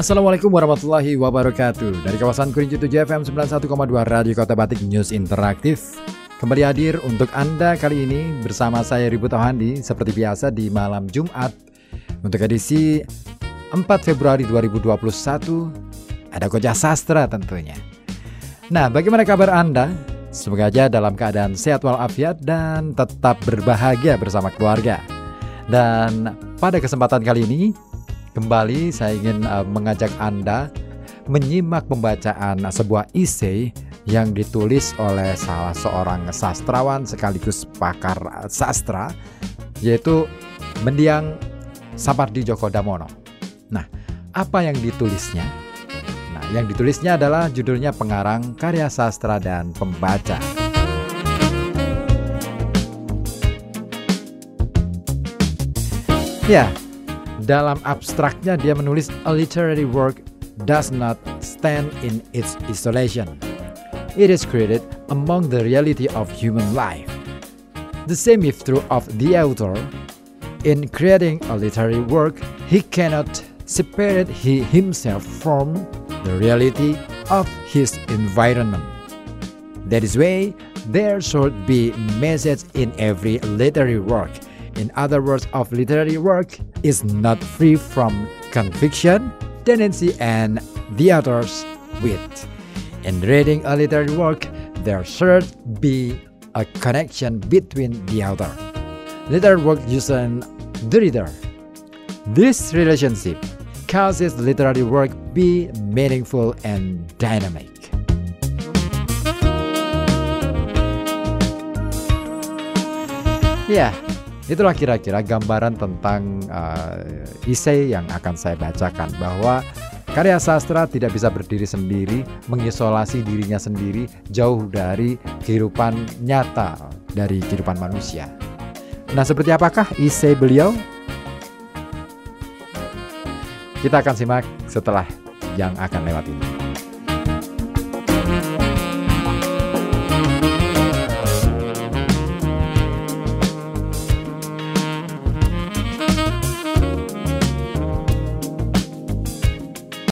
Assalamualaikum warahmatullahi wabarakatuh. Dari kawasan Kurinci 7 FM 91,2 Radio Kota Batik News Interaktif Kembali hadir untuk Anda kali ini bersama saya Ribu Tauhandi Seperti biasa di malam Jumat. Untuk edisi 4 Februari 2021 Ada Koja Sastra tentunya. Nah bagaimana kabar Anda? Semoga aja dalam keadaan sehat walafiat dan tetap berbahagia bersama keluarga. Dan pada kesempatan kali ini Kembali saya ingin uh, mengajak Anda menyimak pembacaan sebuah isei yang ditulis oleh salah seorang sastrawan sekaligus pakar sastra yaitu Mendiang Sapardi Djoko Damono. Nah, apa yang ditulisnya? Nah, yang ditulisnya adalah judulnya Pengarang Karya Sastra dan Pembaca. Ya, dalam abstraknya dia menulis a literary work does not stand in its isolation. It is created among the reality of human life. The same is true of the author. In creating a literary work, he cannot separate he himself from the reality of his environment. That is why there should be message in every literary work – in other words, of literary work is not free from conviction, tendency, and the author's wit. In reading a literary work, there should be a connection between the author, literary work user, the reader. This relationship causes literary work be meaningful and dynamic. Yeah, Itulah kira-kira gambaran tentang uh, isei yang akan saya bacakan bahwa karya sastra tidak bisa berdiri sendiri, mengisolasi dirinya sendiri jauh dari kehidupan nyata dari kehidupan manusia. Nah, seperti apakah isei beliau? Kita akan simak setelah yang akan lewat ini.